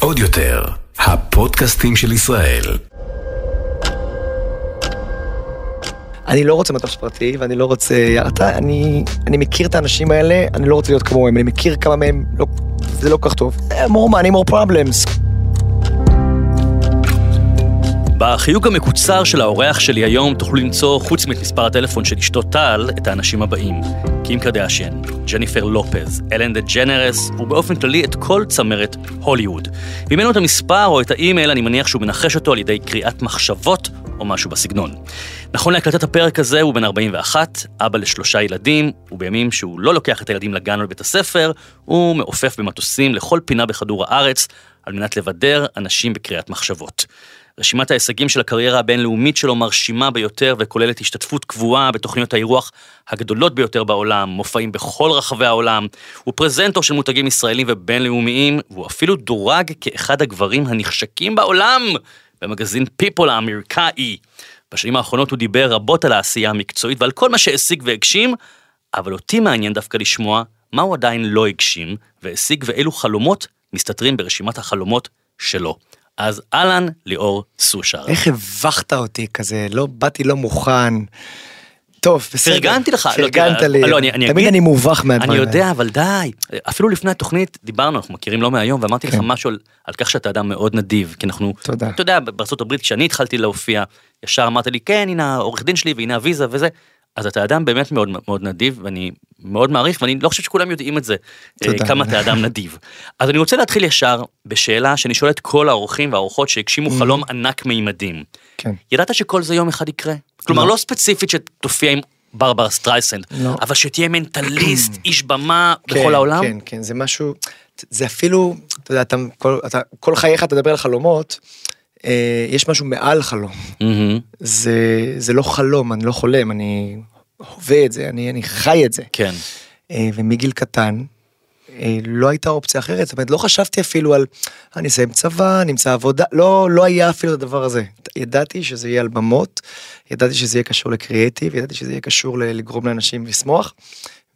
עוד יותר, הפודקאסטים של ישראל. אני לא רוצה מטוס פרטי ואני לא רוצה, אתה, אני, אני מכיר את האנשים האלה, אני לא רוצה להיות כמוהם, אני מכיר כמה מהם, לא, זה לא כל כך טוב. more money, more problems. בחיוג המקוצר של האורח שלי היום תוכלו למצוא, חוץ ממספר הטלפון של אשתו טל, את האנשים הבאים: קים קרדשן, ג'ניפר לופז, אלן דה ג'נרס, ובאופן כללי את כל צמרת הוליווד. ואם אין לו את המספר או את האימייל, אני מניח שהוא מנחש אותו על ידי קריאת מחשבות או משהו בסגנון. נכון להקלטת הפרק הזה הוא בן 41, אבא לשלושה ילדים, ובימים שהוא לא לוקח את הילדים לגן או לבית הספר, הוא מעופף במטוסים לכל פינה בכדור הארץ, על מנת לבדר אנשים בקריאת מחשבות. רשימת ההישגים של הקריירה הבינלאומית שלו מרשימה ביותר וכוללת השתתפות קבועה בתוכניות האירוח הגדולות ביותר בעולם, מופעים בכל רחבי העולם, הוא פרזנטור של מותגים ישראלים ובינלאומיים, והוא אפילו דורג כאחד הגברים הנחשקים בעולם במגזין People האמריקאי. בשנים האחרונות הוא דיבר רבות על העשייה המקצועית ועל כל מה שהשיג והגשים, אבל אותי מעניין דווקא לשמוע מה הוא עדיין לא הגשים והשיג ואילו חלומות מסתתרים ברשימת החלומות שלו. אז אהלן, ליאור סושר. איך הבכת אותי כזה, לא באתי לא מוכן. טוב, בסדר. פרגנתי לך. לא, פרגנת תראה, לי. לא, אני- אני תמיד אגיד- אני מובך מהדברים אני. יודע, אבל די. אפילו לפני התוכנית דיברנו, אנחנו מכירים לא מהיום, ואמרתי לך כן. משהו על, על כך שאתה אדם מאוד נדיב, כי אנחנו, תודה. אתה יודע, הברית, כשאני התחלתי להופיע, ישר אמרת לי, כן, הנה העורך דין שלי, והנה הוויזה וזה. אז אתה אדם באמת מאוד מאוד נדיב, ואני מאוד מעריך, ואני לא חושב שכולם יודעים את זה, אה, תודה. כמה אתה אדם נדיב. אז אני רוצה להתחיל ישר בשאלה שאני שואל את כל האורחים והאורחות שהגשימו חלום ענק מימדים. כן. ידעת שכל זה יום אחד יקרה? כלומר, לא. לא ספציפית שתופיע עם ברברה סטרייסנד, לא. אבל שתהיה מנטליסט, איש במה כן, בכל העולם? כן, כן, זה משהו, זה אפילו, אתה יודע, אתה כל, אתה, כל חייך תדבר על חלומות, אה, יש משהו מעל חלום. מהמם, זה, זה לא חלום, אני לא חולם, אני הווה את זה, אני, אני חי את זה. כן. אה, ומגיל קטן, אה, לא הייתה אופציה אחרת, זאת אומרת, לא חשבתי אפילו על, אני אסיים צבא, נמצא עבודה, לא, לא היה אפילו את הדבר הזה. ידעתי שזה יהיה על במות, ידעתי שזה יהיה קשור לקריאיטיב, ידעתי שזה יהיה קשור לגרום לאנשים לשמוח,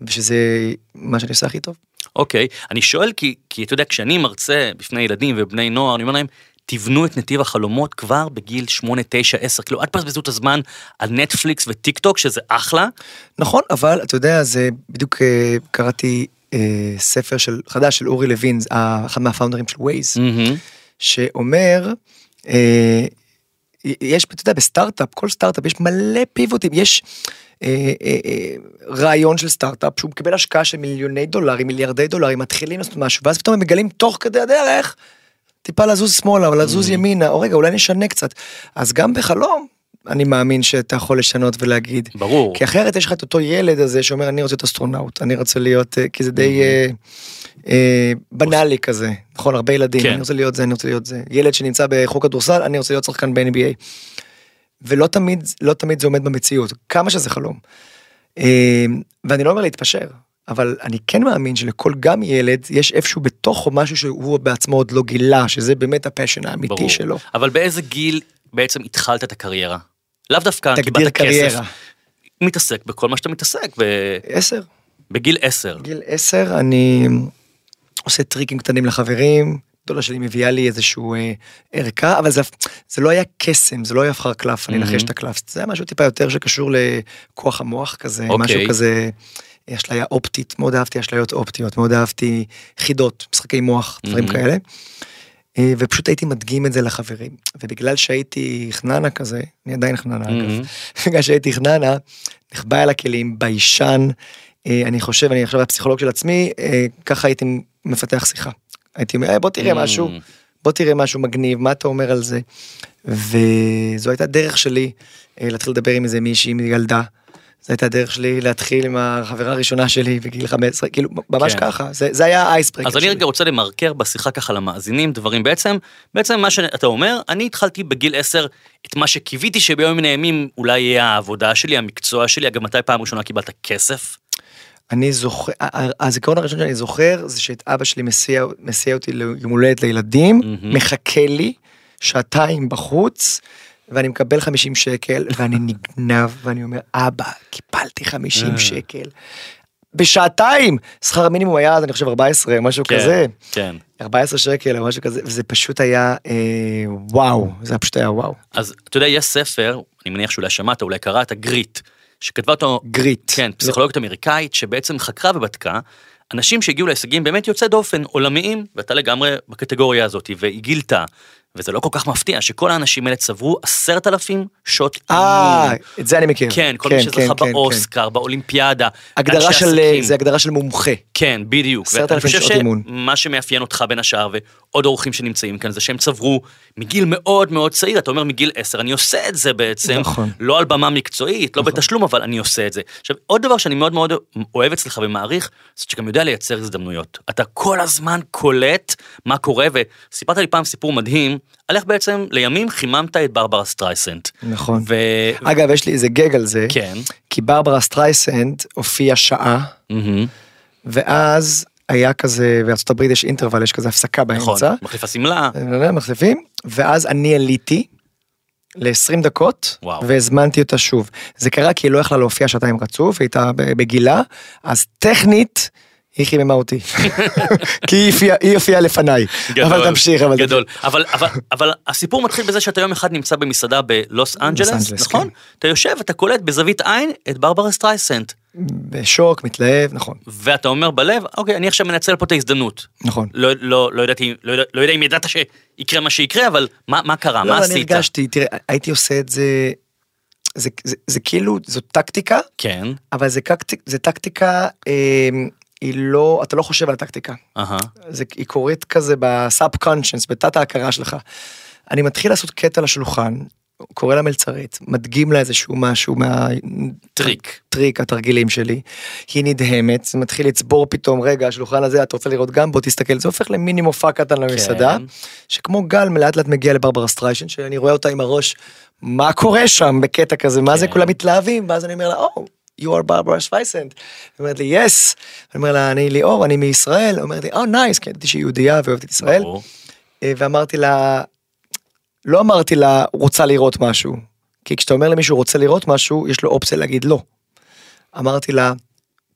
ושזה מה שאני עושה הכי טוב. אוקיי, אני שואל כי, כי אתה יודע, כשאני מרצה בפני ילדים ובני נוער, אני אומר להם, תבנו את נתיב החלומות כבר בגיל 8, 9, 10, כאילו אל תבזבזו את הזמן על נטפליקס וטיק טוק, שזה אחלה, נכון, אבל אתה יודע, זה בדיוק אה, קראתי אה, ספר של, חדש של אורי לוין, אה, אחד מה founders של ווייז. מהמם, שאומר, אה, יש, אתה יודע, בסטארט-אפ, כל סטארט-אפ יש מלא פיבוטים, יש אה, אה, אה, רעיון של סטארט-אפ שהוא מקבל השקעה של מיליוני דולרים, מיליארדי דולרים, מתחילים לעשות משהו, ואז פתאום הם מגלים תוך כדי הדרך, טיפה לזוז שמאלה או לזוז ימינה, או רגע, אולי נשנה קצת. אז גם בחלום, אני מאמין שאתה יכול לשנות ולהגיד. ברור. כי אחרת יש לך את אותו ילד הזה שאומר אני רוצה להיות אסטרונאוט, אני רוצה להיות, אה, כי זה די אה, אה, בנאלי כזה, נכון, הרבה ילדים, כן. אני רוצה להיות זה, אני רוצה להיות זה. ילד שנמצא בחוק כדורסל, אני רוצה להיות שחקן ב-NBA. ולא תמיד, לא תמיד זה עומד במציאות, כמה שזה חלום. אה, ואני לא אומר להתפשר, אבל אני כן מאמין שלכל גם ילד יש איפשהו בתוכו משהו שהוא בעצמו עוד לא גילה, שזה באמת הפשן האמיתי ברור. שלו. אבל באיזה גיל בעצם התחלת את הקריירה? לאו דווקא קיבלת כסף. קריירה. מתעסק בכל מה שאתה מתעסק, ב- עשר. בגיל 10. גיל 10 אני עושה טריקים קטנים לחברים, גדולה שלי מביאה לי איזשהו אה, ערכה, אבל זה, זה לא היה קסם, זה לא היה אחר קלף, אני מהמם. אנחש את הקלף, זה היה משהו טיפה יותר שקשור לכוח המוח כזה, אוקיי. משהו כזה, אשליה אופטית, מאוד אהבתי אשליות אופטיות, מאוד אהבתי חידות, משחקי מוח, דברים מהמם. כאלה. אה, ופשוט הייתי מדגים את זה לחברים, ובגלל שהייתי חננה כזה, אני עדיין חננה אגב, מהמם. בגלל שהייתי חננה, נחבא אל הכלים, ביישן, אה, אני חושב, אני עכשיו הפסיכולוג של עצמי, אה, ככה הייתי מפתח שיחה. הייתי אומר, "אה, בוא תראה Mm. משהו, בוא תראה משהו מגניב, מה אתה אומר על זה? וזו הייתה דרך שלי להתחיל לדבר עם איזה מישהי, עם ילדה. זו הייתה הדרך שלי להתחיל עם החברה הראשונה שלי בגיל 15, כאילו ממש כן. ככה, זה, זה היה האייסברקר אז אני רגע רוצה למרקר בשיחה ככה למאזינים דברים בעצם, בעצם מה שאתה אומר, אני התחלתי בגיל 10 את מה שקיוויתי שביום מן הימים אולי יהיה העבודה שלי, המקצוע שלי, אגב מתי פעם ראשונה קיבלת כסף? אני זוכר, הזיכרון הראשון שאני זוכר זה שאת אבא שלי מסיע, מסיע אותי ליום הולדת לילדים, מהמם. מחכה לי שעתיים בחוץ, ואני מקבל 50 שקל, ואני נגנב, ואני אומר, אבא, קיבלתי 50 אה. שקל. בשעתיים. שכר המינימום היה אז, אני חושב, 14, משהו כן, כזה. כן. 14 שקל או משהו כזה, וזה פשוט היה אה, וואו, זה פשוט היה וואו. אז אתה יודע, יש ספר, אני מניח שאולי שמעת, אולי קראת, גריט, שכתבה אותו, גריט. כן, פסיכולוגית אמריקאית, שבעצם חקרה ובדקה אנשים שהגיעו להישגים באמת יוצאי דופן, עולמיים, ואתה לגמרי בקטגוריה הזאת, והיא גילתה, וזה לא כל כך מפתיע, שכל האנשים האלה צברו עשרת אלפים שעות אה. את זה אני מכיר. כן, כל מי שזכה באוסקר, באולימפיאדה, הגדרה של. זה הגדרה של מומחה. כן, בדיוק. 10,000 ואני חושב שעות אימון. שמה שמאפיין אותך בין השאר ועוד אורחים שנמצאים כאן זה שהם צברו מגיל מאוד מאוד צעיר, אתה אומר מגיל 10, אני עושה את זה בעצם, נכון. לא על במה מקצועית, לא בתשלום, אבל אני עושה את זה. עכשיו, עוד דבר שאני מאוד מאוד אוהב אצלך ומעריך, זה שאתה גם יודע לייצר הזדמנויות. אתה כל הזמן קולט מה קורה, וסיפרת לי פעם סיפור מדהים, על איך בעצם לימים חיממת את ברברה סטרייסנט. נכון. ו... אגב, יש לי איזה גג על זה, כן. כי ברברה סטרייסנד הופיעה שעה, מהמם. ואז היה כזה, בארצות הברית יש אינטרוול, יש כזה הפסקה נכון, באמצע. מחליף השמלה, אה, מחליפים, ואז אני עליתי ל-20 דקות, וואו. והזמנתי אותה שוב. זה קרה כי היא לא יכלה להופיע שעתיים רצוף, היא הייתה בגילה, אז טכנית, היא חיממה אותי. כי היא הופיעה- לפניי. אבל תמשיך, אבל... גדול. אבל, אבל, אבל הסיפור מתחיל בזה שאתה יום אחד נמצא במסעדה בלוס אנג'לס, אנג'לס, נכון? כן. אתה יושב, אתה קולט בזווית עין את ברברה סטרייסנט, בשוק, מתלהב, נכון, ואתה אומר בלב, אוקיי, אני עכשיו מנצל פה את ההזדמנות. נכון. לא, לא, לא, ידעתי, לא, יודע, לא יודע אם ידעת שיקרה מה שיקרה, אבל מה, מה קרה? לא, מה אני עשית? הרגשתי, תראה, הייתי עושה את זה, זה, זה, זה כאילו, זו טקטיקה, כן, אבל זה, tactic, זה טקטיקה, אה, היא לא, אתה לא חושב על הטקטיקה. אהה, זה, היא קורית כזה ב subconscious, בתת ההכרה שלך. אני מתחיל לעשות קטע לשולחן, קורא למלצרית, מדגים לה איזשהו משהו מה... טריק. התרגילים שלי. היא נדהמת, זה מתחיל לצבור פתאום, רגע, השולחן הזה, אתה רוצה לראות גם? בוא תסתכל, זה הופך למיני מופע קטן למסעדה, כן. שכמו גל לאט לאט מגיע לברברה סטרייסנד, שאני רואה אותה עם הראש, מה קורה שם בקטע כזה, מה זה כן. כולם מתלהבים, ואז אני אומר לה, oh, you are ברברה סטרייסנד. היא אומרת לי, yes. אני אומר לה, אני ליאור, אני מישראל. היא אומרת לי, oh, nice, כי ידעתי שהיא יהודייה ואוהבת את ישראל. אה, ואמרתי לה, לא אמרתי לה, רוצה לראות משהו. כי כשאתה אומר למישהו רוצה לראות משהו, יש לו אופציה להגיד לא. אמרתי לה,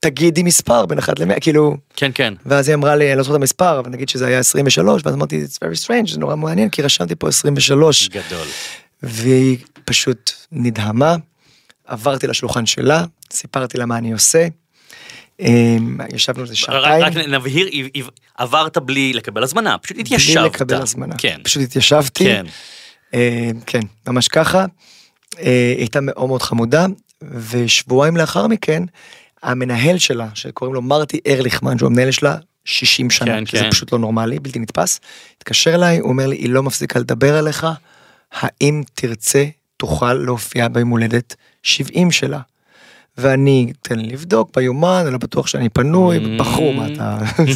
תגידי מספר בין 1 ל-100, כאילו, כן, כן. ואז היא אמרה לי, אני לא זוכר את המספר, אבל נגיד שזה היה 23, ואז אמרתי, it's very strange, זה נורא מעניין, כי רשמתי פה 23. גדול. והיא פשוט נדהמה, עברתי לשולחן שלה, סיפרתי לה מה אני עושה. אמ, ישבנו איזה שעתיים, רק נבהיר, עב- עב- עברת בלי לקבל הזמנה, פשוט בלי התיישבת. לקבל הזמנה. כן, פשוט התיישבתי. כן. אה, כן, ממש ככה. אה, הייתה מאוד מאוד חמודה, ושבועיים לאחר מכן, המנהל שלה, שקוראים לו מרטי ארליכמן, שהוא המנהל שלה 60 שנה, כן, שזה כן. פשוט לא נורמלי, בלתי נתפס, התקשר אליי, הוא אומר לי, היא לא מפסיקה לדבר עליך, האם תרצה, תוכל להופיע ביום הולדת 70 שלה. ואני, תן לי לבדוק ביומן, אני לא בטוח שאני פנוי, Mm. בחור, מה אתה...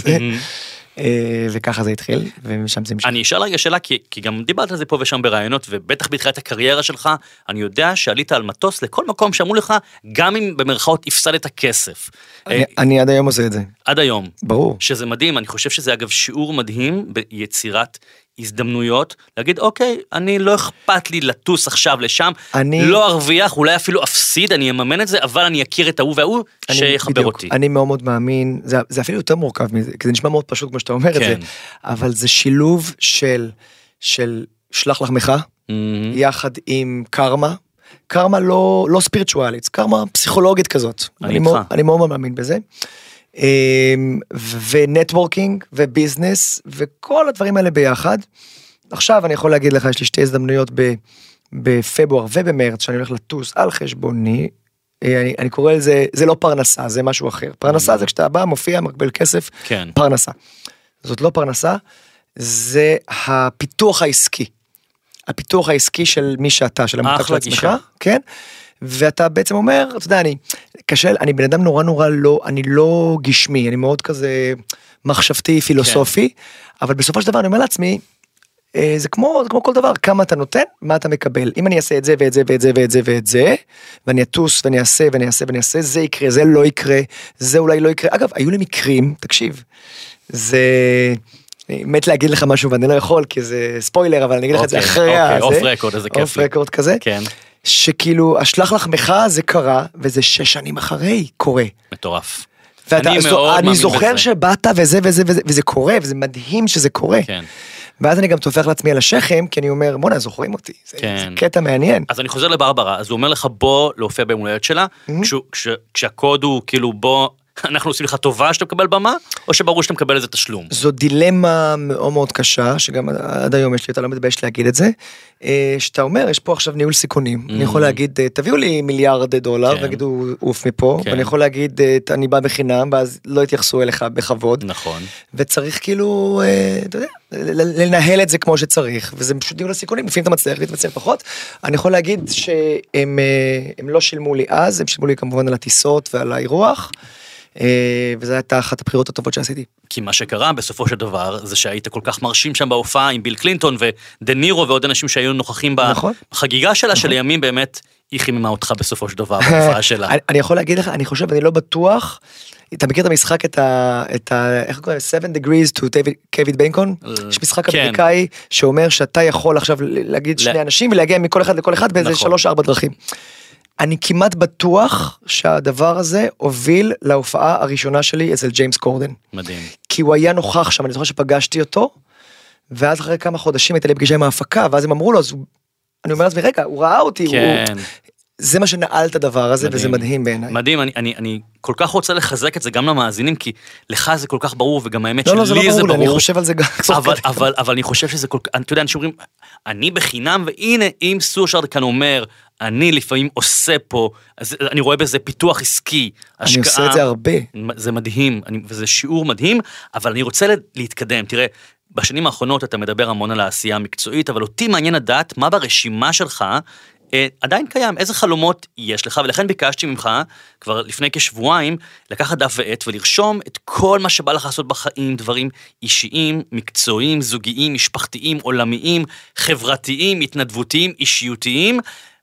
אה, וככה זה התחיל, ומשם זה המשיך. אני אשאל רגע שאלה, כי, כי גם דיברת על זה פה ושם בראיונות, ובטח בתחילת הקריירה שלך, אני יודע שעלית על מטוס לכל מקום שאמרו לך, גם אם במרכאות הפסדת כסף. אני- אה, אני עד היום עושה את זה, עד היום. ברור. שזה מדהים, אני חושב שזה אגב שיעור מדהים ביצירת הזדמנויות, להגיד אוקיי, אני לא אכפת לי לטוס עכשיו לשם, אני- לא ארוויח, אולי אפילו אפסיד, אני אממן את זה, אבל אני אכיר את ההוא וההוא שיחבר בדיוק. אותי. אני מאוד מאוד מאמין, זה, זה אפילו יותר מורכב מזה, כי זה נשמע מאוד פשוט כמו שאתה אומר את זה, כן. אבל זה שילוב של, של שלח לחמך, מהמם. יחד עם קרמה. קרמה לא, לא ספיריטואלית, קרמה פסיכולוגית כזאת. אני אני, איתך. מאוד, אני מאוד מאמין בזה. אמ, ו networking ו business וכל הדברים האלה ביחד. עכשיו אני יכול להגיד לך, יש לי שתי הזדמנויות ב, בפברואר ובמרץ שאני הולך לטוס על חשבוני. אה, אני, אני קורא לזה, זה לא פרנסה, זה משהו אחר. פרנסה זה כשאתה בא, מופיע, מקבל כסף, כן. פרנסה. זאת לא פרנסה, זה הפיתוח העסקי. הפיתוח העסקי של מי שאתה, של המותג של עצמך. כן? ואתה בעצם אומר, אתה יודע, אני, קשה, אני בן אדם נורא נורא לא, אני לא גשמי, אני מאוד כזה מחשבתי, פילוסופי, אבל בסופו של דבר אני אומר לעצמי, אה, זה כמו, זה כמו כל דבר, כמה אתה נותן, מה אתה מקבל. אם אני אעשה את זה ואת זה ואת זה ואת זה ואת זה, ואני אטוס ואני אעשה ואני אעשה ואני אעשה, זה יקרה, זה לא יקרה, זה אולי לא יקרה. אגב, היו לי מקרים, תקשיב, זה... אני מת להגיד לך משהו ואני לא יכול כי זה ספוילר אבל אני אגיד לך את זה אוקיי, אחרי אוקיי, הזה. off record, איזה כיף off. record כזה. כן, שכאילו השלח לחמך זה קרה וזה שש שנים אחרי קורה. מטורף. ואתה, אני זו- מאוד אני זוכר בזה. שבאת וזה וזה וזה, וזה קורה, וזה מדהים שזה קורה. כן. ואז אני גם טופח לעצמי על השכם, כי אני אומר, בואנה, זוכרים אותי. זה, כן. זה קטע מעניין. אז אני חוזר לברברה, אז הוא אומר לך בוא להופיע ביום הולדת שלה, כשהוא- כש- כשהקוד הוא כאילו בוא, אנחנו עושים לך טובה שאתה מקבל במה, או שברור שאתה מקבל איזה תשלום. זו דילמה מאוד מאוד קשה, שגם עד היום יש לי, אתה לא מתבייש להגיד את זה, אה, שאתה אומר, יש פה עכשיו ניהול סיכונים. אני יכול להגיד, אה, תביאו לי מיליארד דולר, כן. ויגידו, עוף מפה, כן. ואני יכול להגיד, אה, אני בא בחינם, ואז לא יתייחסו אליך בכבוד. נכון. וצריך כאילו, אתה יודע, לנהל את זה כמו שצריך, וזה פשוט ניהול הסיכונים, לפעמים אתה מצליח, לפעמים אתה פחות. אני יכול להגיד שהם הם לא שילמו לי אז, הם שילמו לי כמובן על הטיסות ועל האירוח, וזו הייתה אחת הבחירות הטובות שעשיתי. כי מה שקרה בסופו של דבר זה שהיית כל כך מרשים שם בהופעה עם ביל קלינטון ודה נירו ועוד אנשים שהיו נוכחים נכון. בחגיגה שלה שלימים באמת היא חיממה אותך בסופו של דבר בהופעה שלה. אני, אני יכול להגיד לך, אני חושב, אני לא בטוח, אתה מכיר את המשחק, את ה... את ה איך קוראים? 7 degrees to קוויד ביינקון? יש משחק כן. אמריקאי שאומר שאתה יכול עכשיו להגיד שני אנשים ולהגיע מכל אחד לכל אחד באיזה נכון. שלוש ארבע דרכים. אני כמעט בטוח שהדבר הזה הוביל להופעה הראשונה שלי אצל ג'יימס קורדן. מדהים. כי הוא היה נוכח שם, אני זוכר שפגשתי אותו, ואז אחרי כמה חודשים הייתה לי פגישה עם ההפקה, ואז הם אמרו לו, אז הוא... אני אומר לעצמי, רגע, הוא ראה אותי, כן. הוא... זה מה שנעל את הדבר הזה, וזה מדהים. מדהים בעיניי. מדהים, אני, אני, אני כל כך רוצה לחזק את זה גם למאזינים, כי לך זה כל כך ברור, וגם האמת לא, לא, זה לא שלי זה ברור לי, ברור. אני חושב על זה גם. אבל, כדי. אבל, אבל אני חושב שזה כל כך, אתה יודע, אנשים אומרים, אני בחינם, והנה, אם סושארד כאן אומר, אני לפעמים עושה פה, אז אני רואה בזה פיתוח עסקי, אני השקעה. עושה את זה הרבה. זה מדהים, אני, וזה שיעור מדהים, אבל אני רוצה לה- להתקדם. תראה, בשנים האחרונות אתה מדבר המון על העשייה המקצועית, אבל אותי מעניין לדעת מה ברשימה שלך עדיין קיים, איזה חלומות יש לך, ולכן ביקשתי ממך, כבר לפני כשבועיים, לקחת דף ועט ולרשום את כל מה שבא לך לעשות בחיים, דברים אישיים, מקצועיים, זוגיים, משפחתיים, עולמיים, חברתיים, התנדבותיים, אישיותיים.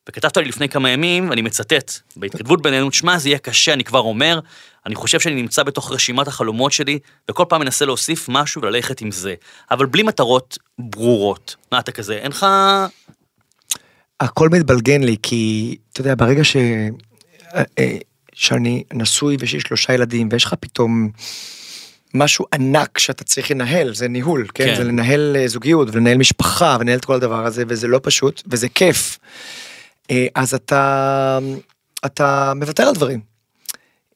וכתבת לי לפני כמה ימים, ואני מצטט, בהתכתבות בינינו, שמע, זה יהיה קשה, אני כבר אומר, אני חושב שאני נמצא בתוך רשימת החלומות שלי, וכל פעם מנסה להוסיף משהו וללכת עם זה. אבל בלי מטרות ברורות. מה אתה כזה, אין לך... הכל מתבלגן לי, כי, אתה יודע, ברגע ש... אה, אה, שאני נשוי ויש לי שלושה ילדים, ויש לך פתאום משהו ענק שאתה צריך לנהל, זה ניהול, כן? כן. זה לנהל אה, זוגיות, ולנהל משפחה, ולנהל את כל הדבר הזה, וזה לא פשוט, וזה כיף. אז אתה, אתה מוותר על דברים.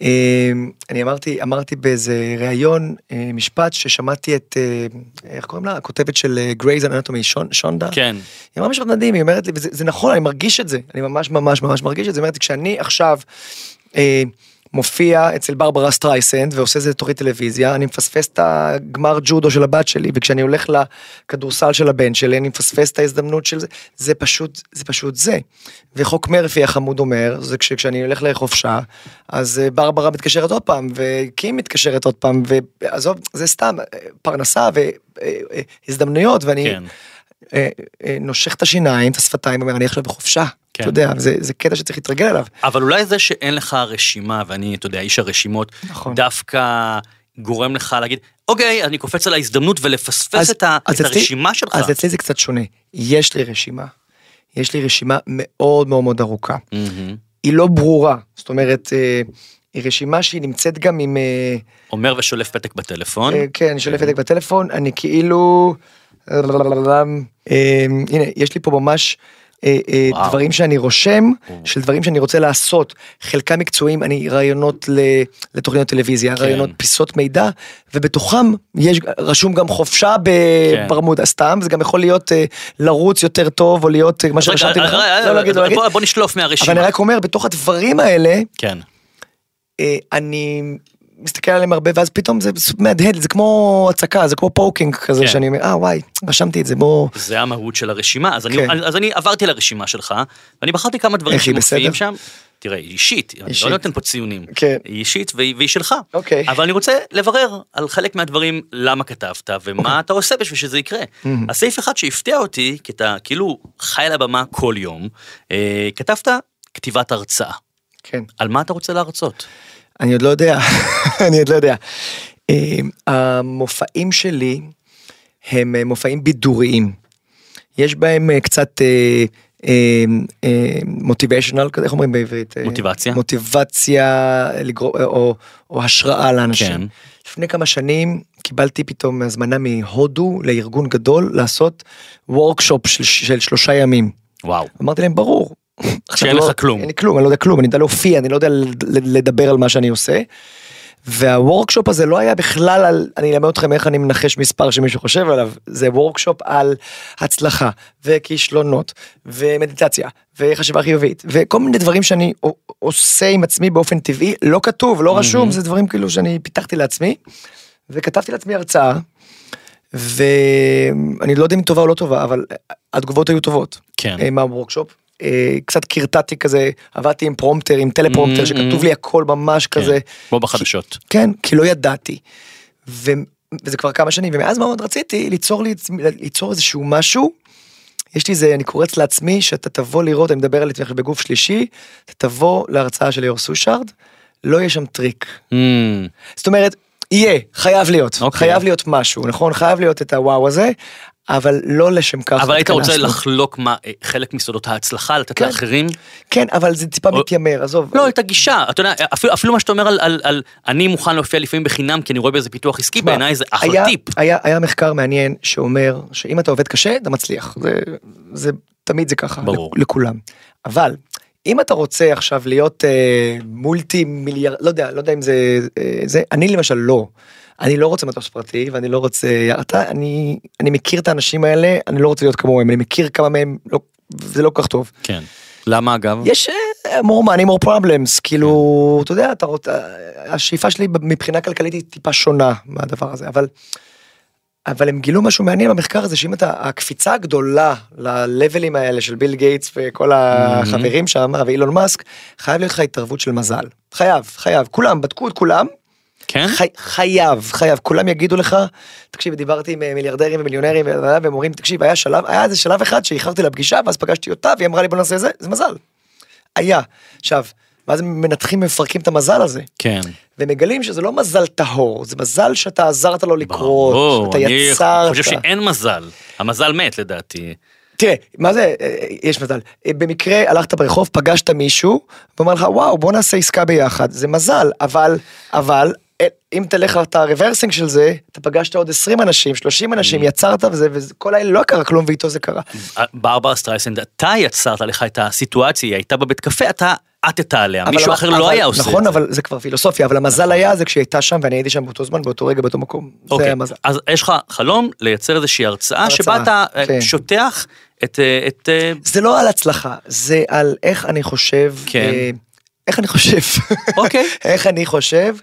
אה, אני אמרתי, אמרתי באיזה ראיון אה, משפט ששמעתי את, אה, איך קוראים לה? הכותבת של גרייז אנטומי, שונדה. כן. היא אמרה משפט מדהים, היא אומרת לי, וזה זה נכון, אני מרגיש את זה, אני ממש ממש ממש מרגיש את זה, היא אומרת לי, כשאני עכשיו אה, מופיע אצל ברברה סטרייסנד ועושה איזה תוכנית טלוויזיה, אני מפספס את הגמר ג'ודו של הבת שלי, וכשאני הולך לכדורסל של הבן שלי, אני מפספס את ההזדמנות של זה, זה פשוט, זה פשוט זה. וחוק מרפי החמוד אומר, זה כשאני הולך לחופשה, אז אה, ברברה מתקשרת עוד פעם, וקים מתקשרת עוד פעם, ועזוב, זה סתם אה, פרנסה והזדמנויות, ואני... כן. אה, אה, נושך את השיניים, את השפתיים, אומר אני עכשיו בחופשה. כן. אתה יודע, זה, זה קטע שצריך להתרגל אליו. אבל אולי זה שאין לך רשימה, ואני, אתה יודע, איש הרשימות, נכון. דווקא גורם לך להגיד, אוקיי, אני קופץ על ההזדמנות ולפספס את, ה, את אצלי- הרשימה שלך. אז אצלי זה קצת שונה. יש לי רשימה. יש לי רשימה מאוד מאוד מאוד ארוכה. מהמם. היא לא ברורה. זאת אומרת, אה, היא רשימה שהיא נמצאת גם עם... אומר ושולף פתק בטלפון. כן, שולף את זה בטלפון, אני כאילו... אה, הנה, יש לי פה ממש אה, אה, וואו. דברים שאני רושם, של דברים שאני רוצה לעשות. חלקם מקצועיים, אני רעיונות לתוכניות טלוויזיה, כן. רעיונות פיסות מידע, ובתוכם יש רשום גם חופשה כן. בברמודה, סתם, זה גם יכול להיות אה, לרוץ יותר טוב, או להיות מה שרשמתי לך. אה, לא לא להגיד. בוא- נשלוף מהרשימה. אבל אני רק אומר, בתוך הדברים האלה, כן. אני מסתכל עליהם הרבה ואז פתאום זה מהדהד זה כמו הצקה זה כמו fucking כזה כן. שאני אומר אה וואי רשמתי את זה בוא זה המהות של הרשימה, אז, כן. אני, אז אני עברתי לרשימה שלך, ואני בחרתי כמה דברים שמופיעים? שם. תראה, היא אישית, אני אישית. לא נותן פה ציונים. כן. היא אישית והיא, והיא שלך. אוקיי. אבל אני רוצה לברר על חלק מהדברים, למה כתבת, ומה אוקיי. אתה עושה בשביל שזה יקרה. אז סעיף אחד שהפתיע אותי, כי אתה כאילו חי על הבמה כל יום, אה, כתבת כתיבת הרצאה. כן על מה אתה רוצה להרצות? אני עוד לא יודע אני עוד לא יודע. אה, המופעים שלי הם אה, מופעים בידוריים. יש בהם אה, קצת מוטיביישנל כזה, איך אומרים בעברית? מוטיבציה. מוטיבציה לגרום, או, או השראה לאנשים. כן. לפני כמה שנים קיבלתי פתאום הזמנה מהודו לארגון גדול לעשות וורקשופ של, של שלושה ימים. וואו. אמרתי להם ברור. שאין לא- לך כלום. אין לי כלום, אני לא יודע כלום, אני יודע להופיע, אני לא יודע לדבר על מה שאני עושה. והוורקשופ הזה לא היה בכלל על, אני אלמד אתכם איך אני מנחש מספר שמישהו חושב עליו, זה וורקשופ על הצלחה וכישלונות ומדיטציה וחשיבה חיובית וכל מיני דברים שאני עושה עם עצמי באופן טבעי, לא כתוב, לא רשום, זה דברים כאילו שאני פיתחתי לעצמי וכתבתי לעצמי הרצאה. ואני לא יודע אם טובה או לא טובה, אבל התגובות היו טובות. כן. אה, מה workshop. אה, קצת קרטעתי כזה, עבדתי עם prompter, עם teleprompter, Mm, שכתוב. לי הכל ממש כן. כזה. כמו בחדשות. כן, כי לא ידעתי. ו... וזה כבר כמה שנים, ומאז מאוד רציתי ליצור, לי, ליצור איזשהו משהו. יש לי איזה, אני קורץ לעצמי, שאתה תבוא לראות, אני מדבר על עכשיו בגוף שלישי, אתה תבוא להרצאה של ליאור סושארד, לא יהיה שם טריק. Mm, זאת אומרת, יהיה, חייב להיות, אוקיי. חייב להיות משהו, נכון? חייב להיות את הוואו הזה, אבל לא לשם כך. אבל היית רוצה. לחלוק מה, אה, חלק מסודות ההצלחה, לתת כן. לאחרים? כן, אבל זה טיפה או- מתיימר, עזוב. לא, את הגישה, אתה יודע, אפילו, אפילו מה שאתה אומר על, על, על אני מוכן להופיע לפעמים בחינם כי אני רואה בזה פיתוח עסקי, בעיניי זה אחלה היה, טיפ. היה, היה מחקר מעניין שאומר שאם אתה עובד קשה, אתה מצליח. זה, זה תמיד זה ככה, ברור. לכ- לכולם. אבל, אם אתה רוצה עכשיו להיות אה, מולטי מיליארד, לא יודע, לא יודע אם זה, אה, זה, אני למשל לא. אני לא רוצה מטוס פרטי ואני לא רוצה, אתה, אני, אני מכיר את האנשים האלה, אני לא רוצה להיות כמוהם, אני מכיר כמה מהם, לא, זה לא כל כך טוב. כן. למה אגב? יש אה, more money more problems כאילו אתה יודע אתה רוצה השאיפה שלי מבחינה כלכלית היא טיפה שונה מהדבר הזה אבל. אבל הם גילו משהו מעניין במחקר הזה שאם אתה הקפיצה הגדולה ללבלים האלה של ביל גייטס וכל החברים שם ואילון מאסק חייב להיות לך התערבות של מזל חייב חייב כולם בדקו את כולם כן? חי, חייב חייב כולם יגידו לך תקשיב דיברתי עם אה, מיליארדרים ומיליונרים והם אומרים תקשיב היה שלב היה איזה שלב אחד שאיחרתי לפגישה ואז פגשתי אותה והיא אמרה לי בוא נעשה זה זה מזל. היה עכשיו ואז הם מנתחים ומפרקים את המזל הזה כן. ומגלים שזה לא מזל טהור זה מזל שאתה עזרת לו לקרות ברור, שאתה אני יצרת. חושב שאין מזל. המזל מת לדעתי. תראה, מה זה, אה, יש מזל. אה, במקרה הלכת ברחוב, פגשת מישהו, ואומר לך, וואו, בוא נעשה עסקה ביחד. זה מזל, אבל, אבל, אה, אם תלך את ה reversing של זה, אתה פגשת עוד 20 אנשים, 30 אנשים, יצרת וזה, וכל האלה לא קרה כלום, ואיתו זה קרה. ברברה סטרייסנד, אתה יצרת לך את הסיטואציה, היא הייתה בבית קפה, אתה עטת עליה, מישהו אחר לא היה עושה נכון, את זה. אבל זה כבר פילוסופיה, אבל המזל היה זה כשהיא הייתה שם ואני הייתי שם באותו זמן, באותו רגע, באותו מקום. אוקיי. אז יש לך חלום לייצר איזושהי הרצאה שבה אתה אה, כן. שוטח את, אה, אה, זה לא על הצלחה, זה על איך אני חושב, כן. אה, איך אני חושב, אוקיי. איך אני חושב.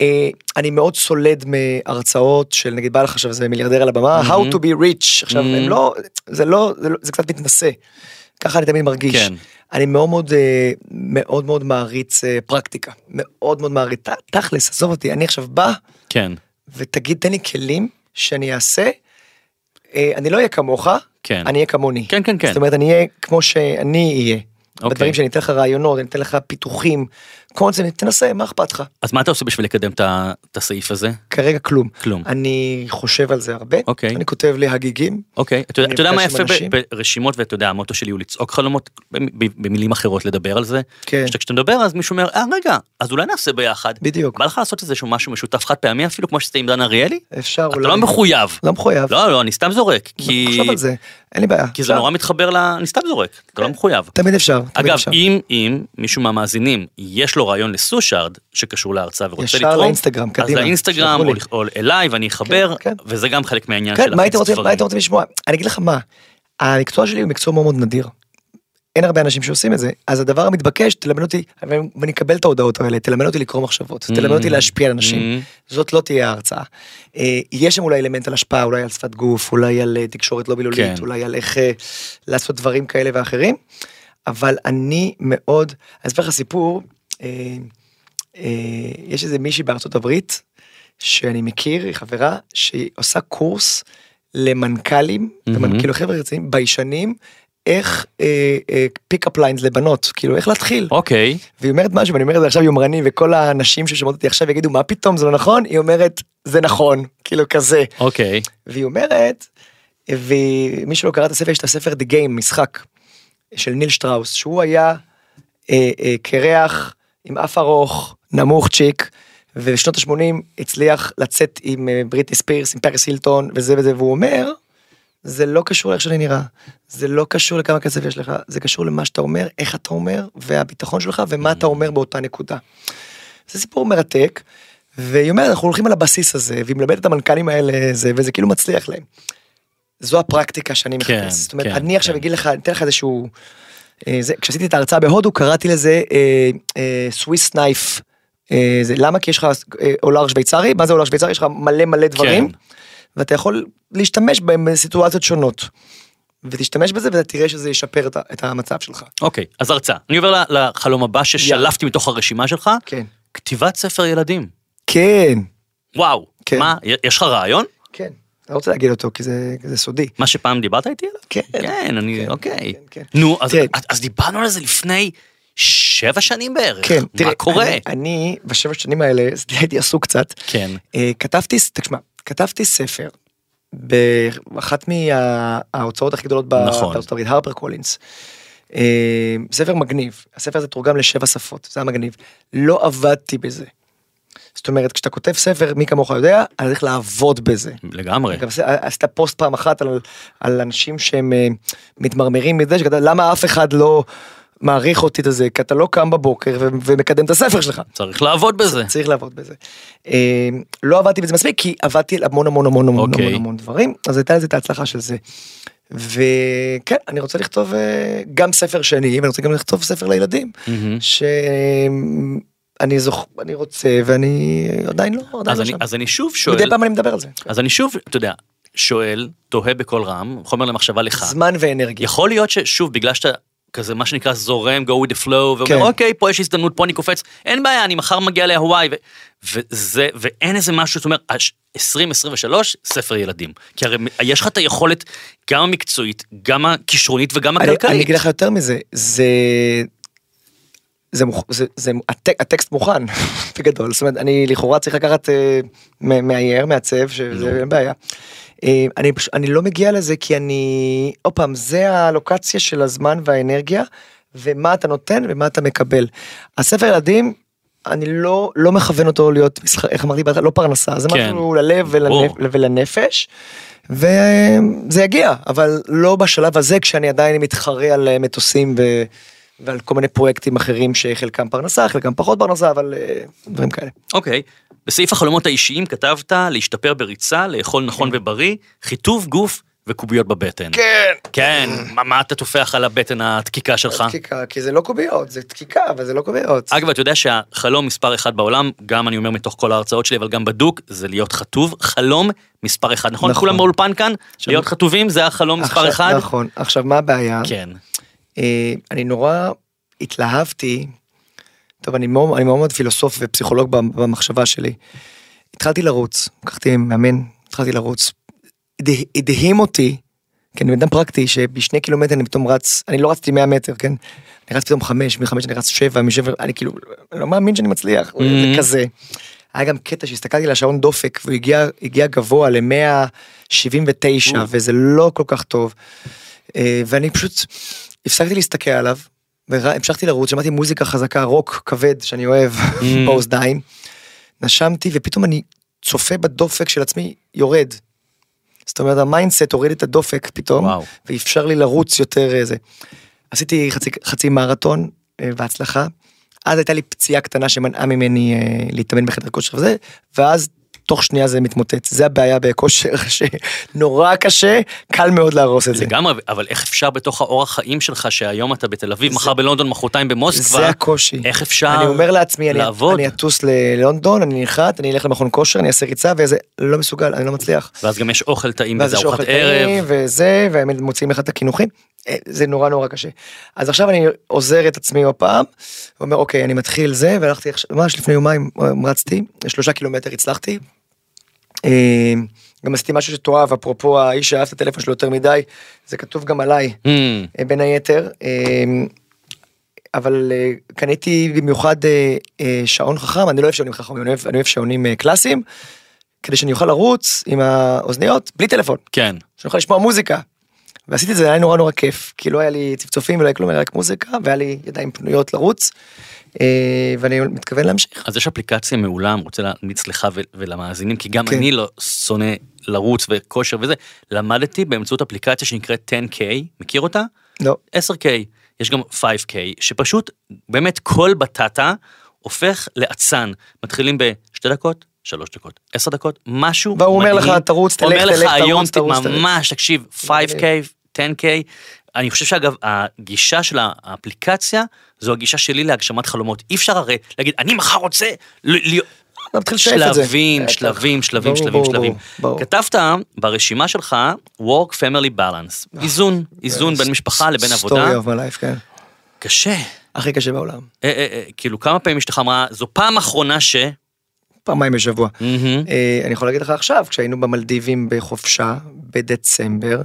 אה, אני מאוד סולד מהרצאות של נגיד בא לך עכשיו איזה מיליארדר על הבמה, how to be rich, עכשיו. הם לא, זה לא, זה לא- זה קצת מתנשא, ככה אני תמיד מרגיש. כן. אני מאוד מאוד אה, מאוד מאוד מעריץ אה, פרקטיקה, מאוד מאוד מעריץ, תכלס, עזוב אותי, אני עכשיו בא כן, ותגיד תן לי כלים שאני אעשה, אני לא אהיה כמוך, כן. אני אהיה כמוני. כן, כן, כן. זאת אומרת אני אהיה כמו שאני אהיה. אוקיי. בדברים שאני אתן לך רעיונות, אני אתן לך פיתוחים, קונספט, תנסה, מה אכפת לך? אז מה אתה עושה בשביל לקדם את הסעיף הזה? כרגע כלום. כלום. אני חושב על זה הרבה, אוקיי. אני כותב לי הגיגים, אוקיי, אתה יודע- אתה מה יפה ברשימות ואתה יודע המוטו שלי הוא לצעוק חלומות במילים אחרות לדבר על זה. כן. כשאתה מדבר אז מישהו אומר אה רגע אז אולי נעשה ביחד. בדיוק, בא לך לעשות איזה משהו משותף חד פעמי אפילו כמו שעשית עם דן אריאלי? אפשר אתה אולי, לא מחויב. לא מחויב, לא לא אני סתם זורק כי על זה, אין לי בעיה, כי זה. נורא מתחבר ל... אני סתם זורק אתה לא מחויב. תמיד אפשר, תמיד אגב אפשר. אם אם מישהו מהמאזינים יש לו רעיון לסושארד שקשור להרצאה ורוצה ישר לתרום לאינסטגרם, אז קדימה, לאינסטגרם שלחו או. או אליי ואני אחבר כן. וזה גם חלק מהעניין כן, של מה הייתם רוצים, דברים. מה הייתם רוצים לשמוע? אני אגיד לך מה, המקצוע שלי הוא מקצוע מאוד מאוד נדיר. אין הרבה אנשים שעושים את זה, אז הדבר המתבקש, תלמד אותי, ואני אקבל את ההודעות האלה, תלמד אותי לקרוא מחשבות, תלמד אותי להשפיע על אנשים, זאת לא תהיה ההרצאה. אה, יש שם אולי אלמנט על השפעה, אולי על שפת גוף, אולי על אה, תקשורת לא כן. מילולית, אולי על איך אה, לעשות דברים כאלה ואחרים, אבל אני מאוד, אני אספר לך סיפור, אה, אה, יש איזה מישהי בארצות הברית, שאני מכיר, היא חברה, שהיא עושה קורס למנכ"לים. כאילו חבר'ה רציניים, ביישנים, איך pickup lines לבנות, כאילו איך להתחיל. אוקיי והיא אומרת משהו, ואני אומר את זה עכשיו יומרני, וכל האנשים ששומעות אותי עכשיו יגידו, מה פתאום, זה לא נכון? היא אומרת, זה נכון, כאילו כזה. אוקיי והיא אומרת, ומי שלא קרא את הספר, יש את הספר The Game, משחק. של ניל שטראוס, שהוא היה אה, אה, קרח עם אף ארוך, נמוך צ'יק, ובשנות ה-80 הצליח לצאת עם אה, בריטי ספירס, עם פריס הילטון וזה וזה, והוא אומר, זה לא קשור לאיך שאני נראה, זה לא קשור לכמה כסף יש לך, זה קשור למה שאתה אומר, איך אתה אומר, והביטחון שלך, ומה אתה אומר באותה נקודה. זה סיפור מרתק, והיא אומרת, אנחנו הולכים על הבסיס הזה, והיא מלמדת את המנכ"לים האלה, זה, וזה כאילו מצליח להם. זו הפרקטיקה שאני כן, מחפש. זאת אומרת, כן, אני עכשיו כן. אגיד לך, אני אתן לך איזשהו... אה, זה, כשעשיתי את ההרצאה בהודו, קראתי לזה סוויס נייף. זה למה? כי יש לך אה, אולר שוויצרי, מה זה אולר שוויצרי? יש לך מלא מלא דברים, כן. ואתה יכול להשתמש בהם בסיטואציות שונות. ותשתמש בזה ואתה תראה שזה ישפר את את המצב שלך. אוקיי, אז הרצאה. אני עובר לחלום הבא ששלפתי מתוך הרשימה שלך, כן. כתיבת ספר ילדים. כן. וואו, כן. מה, יש לך רעיון? כן. אני לא רוצה להגיד אותו כי זה, זה סודי. מה שפעם דיברת איתי עליו? כן. כן, אני, כן, אוקיי. כן, כן. נו, אז, תראה. אז דיברנו על זה לפני שבע שנים בערך. כן, תראה, מה קורה? אני, אני בשבע שנים האלה הייתי עסוק קצת. כן. אה, כתבתי, תשמע, כתבתי ספר באחת מההוצאות הכי גדולות נכון. בארצות הברית, הרפר קולינס. אה, ספר מגניב, הספר הזה תורגם לשבע שפות, זה היה מגניב. לא עבדתי בזה. זאת אומרת, כשאתה כותב ספר, מי כמוך יודע, אני הולך לעבוד בזה. לגמרי. גם עשית- עשית פוסט פעם אחת על, על אנשים שהם אה, מתמרמרים מזה, שכתב, למה אף אחד לא מעריך אותי את זה, כי אתה לא קם בבוקר ו- ומקדם את הספר שלך. צריך לעבוד בזה. צריך לעבוד בזה. אה, לא עבדתי בזה מספיק כי עבדתי על המון המון המון המון אוקיי. המון המון דברים אז הייתה לזה את ההצלחה של זה. וכן אני רוצה לכתוב אה, גם ספר שני ואני רוצה גם לכתוב ספר לילדים מהמם. שאני זוכ... אני רוצה ואני עדיין לא עדיין אז לא אני, שם. אז אני שוב שואל, מדי פעם אני מדבר על זה. אז אני שוב, אתה יודע, שואל, תוהה בקול רם, חומר למחשבה לך. זמן ואנרגיה. יכול להיות ששוב, בגלל שאתה כזה מה שנקרא זורם, go with the flow, ואומר כן. אוקיי, פה יש הזדמנות, פה אני קופץ, אין בעיה, אני מחר מגיע להוואי, ו- וזה, ואין איזה משהו, זאת אומרת, הש- 2023, ספר ילדים. כי הרי יש לך את היכולת, גם המקצועית, גם הכישרונית וגם אני, אני הכלכלית. אגיד לך יותר מזה זה. זה, מוכ... זה, זה הטק, הטקסט מוכן בגדול זאת אומרת אני לכאורה צריך לקחת אה, מאייר מעצב שזה אין בעיה. אה, אני פשוט אני לא מגיע לזה כי אני עוד פעם זה הלוקציה של הזמן והאנרגיה ומה אתה נותן ומה אתה מקבל. הספר ילדים אני לא לא מכוון אותו להיות איך אמרתי לא פרנסה זה כן. משהו ללב. ולנפ, ולנפש. וזה יגיע אבל לא בשלב הזה כשאני עדיין מתחרה על מטוסים ו... ועל כל מיני פרויקטים אחרים שחלקם פרנסה חלקם פחות פרנסה אבל אה, דברים כאלה. אוקיי, בסעיף החלומות האישיים כתבת להשתפר בריצה, לאכול נכון ובריא, חיטוב גוף וקוביות בבטן. כן. כן, מה, מה אתה טופח על הבטן הדקיקה שלך? דקיקה כי זה לא קוביות זה דקיקה אבל זה לא קוביות. אגב, אתה יודע שהחלום מספר אחד בעולם, גם אני אומר מתוך כל ההרצאות שלי, אבל גם בדוק, זה להיות חטוב. חלום מספר אחד, נכון? נכון. כולם באולפן כאן? להיות חטובים זה החלום מספר אחד? נכון עכשיו מה הבעיה כן. אה, אני נורא התלהבתי. טוב אני מאוד אני מאוד פילוסוף ופסיכולוג במחשבה שלי. התחלתי לרוץ לקחתי מאמן התחלתי לרוץ. הדה- הדהים אותי. כן, אני אדם פרקטי שבשני קילומטר אני פתאום רץ אני לא רצתי 100 מטר כן. אני רץ פתאום חמש מחמש אני רץ שבע משבע אני כאילו לא מאמין שאני מצליח Mhm. זה כזה. היה גם קטע שהסתכלתי על השעון דופק והוא הגיע הגיע גבוה ל-179 או. וזה לא כל כך טוב. אה, ואני פשוט הפסקתי להסתכל עליו והמשכתי לרוץ שמעתי מוזיקה חזקה רוק כבד שאני אוהב באוזניים. נשמתי ופתאום אני צופה בדופק של עצמי יורד. זאת אומרת ה mindset הוריד את הדופק פתאום וואו. ואפשר לי לרוץ יותר איזה. עשיתי חצי, חצי מרתון אה, בהצלחה. אז הייתה לי פציעה קטנה שמנעה ממני אה, להתאמן בחדר כושר וזה ואז תוך שנייה זה מתמוטט זה הבעיה בכושר שנורא קשה קל מאוד להרוס את זה. לגמרי, אבל איך אפשר בתוך האורח חיים שלך, שהיום אתה בתל אביב, מחר בלונדון, מחרתיים במוסקבה, זה הקושי. איך אפשר אני אומר לעצמי, אני, לעבוד? אני אטוס ללונדון, אני נחת, אני אלך למכון כושר, אני אעשה ריצה וזה, לא מסוגל, אני לא מצליח. ואז גם יש אוכל טעים וזה ארוחת ערב. וזה, והם מוציאים לך את הקינוחים, אה, זה נורא נורא קשה. אז עכשיו אני עוזר את עצמי עוד פעם, ואומר אוקיי, אני מתחיל זה, והלכתי עכשיו, ממש לפני יומיים אה, רצתי, שלושה קילומטר הצלחתי. אה, גם עשיתי משהו שתאהב, אפרופו האיש שאהב את הטלפון שלו יותר מדי, זה כתוב גם עליי. אה, בין היתר. אה, אבל אה, קניתי במיוחד אה, שעון חכם, אני לא אוהב שעונים חכמים, אני אוהב, אני אוהב שעונים קלאסיים, כדי שאני אוכל לרוץ עם האוזניות בלי טלפון, כן. שאני אוכל לשמוע מוזיקה. ועשיתי את זה, היה נורא נורא כיף, כי לא היה לי צפצופים ולא היה כלום, היה רק מוזיקה, והיה לי ידיים פנויות לרוץ, ואני מתכוון להמשיך. אז יש אפליקציה מעולה, אני רוצה להמליץ לך ולמאזינים, כי גם כן. אני לא שונא לרוץ וכושר וזה, למדתי באמצעות אפליקציה שנקראת 10K, מכיר אותה? לא, 10K, יש גם 5K, שפשוט באמת כל בטטה הופך לאצן. מתחילים בשתי דקות, שלוש דקות, עשר דקות, משהו והוא אומר לך, מדהים. תרוץ, תלך, אומר לך תלך, תרוץ, היום, תרוץ, תלך. ממש, תקשיב, 5K, 10K, אני חושב שאגב, הגישה של האפליקציה, זו הגישה שלי להגשמת חלומות. אי אפשר הרי להגיד, אני מחר רוצה להיות... שלבים. שלבים, שלבים, שלבים, שלבים. כתבת ברשימה שלך work family balance, איזון, איזון בין משפחה לבין עבודה. Of my life, כן. קשה. הכי קשה בעולם. אה, אה, אה, כאילו כמה פעמים אשתך אמרה, זו פעם אחרונה ש... פעמיים בשבוע. אה, אני יכול להגיד לך עכשיו, כשהיינו במלדיבים בחופשה, בדצמבר,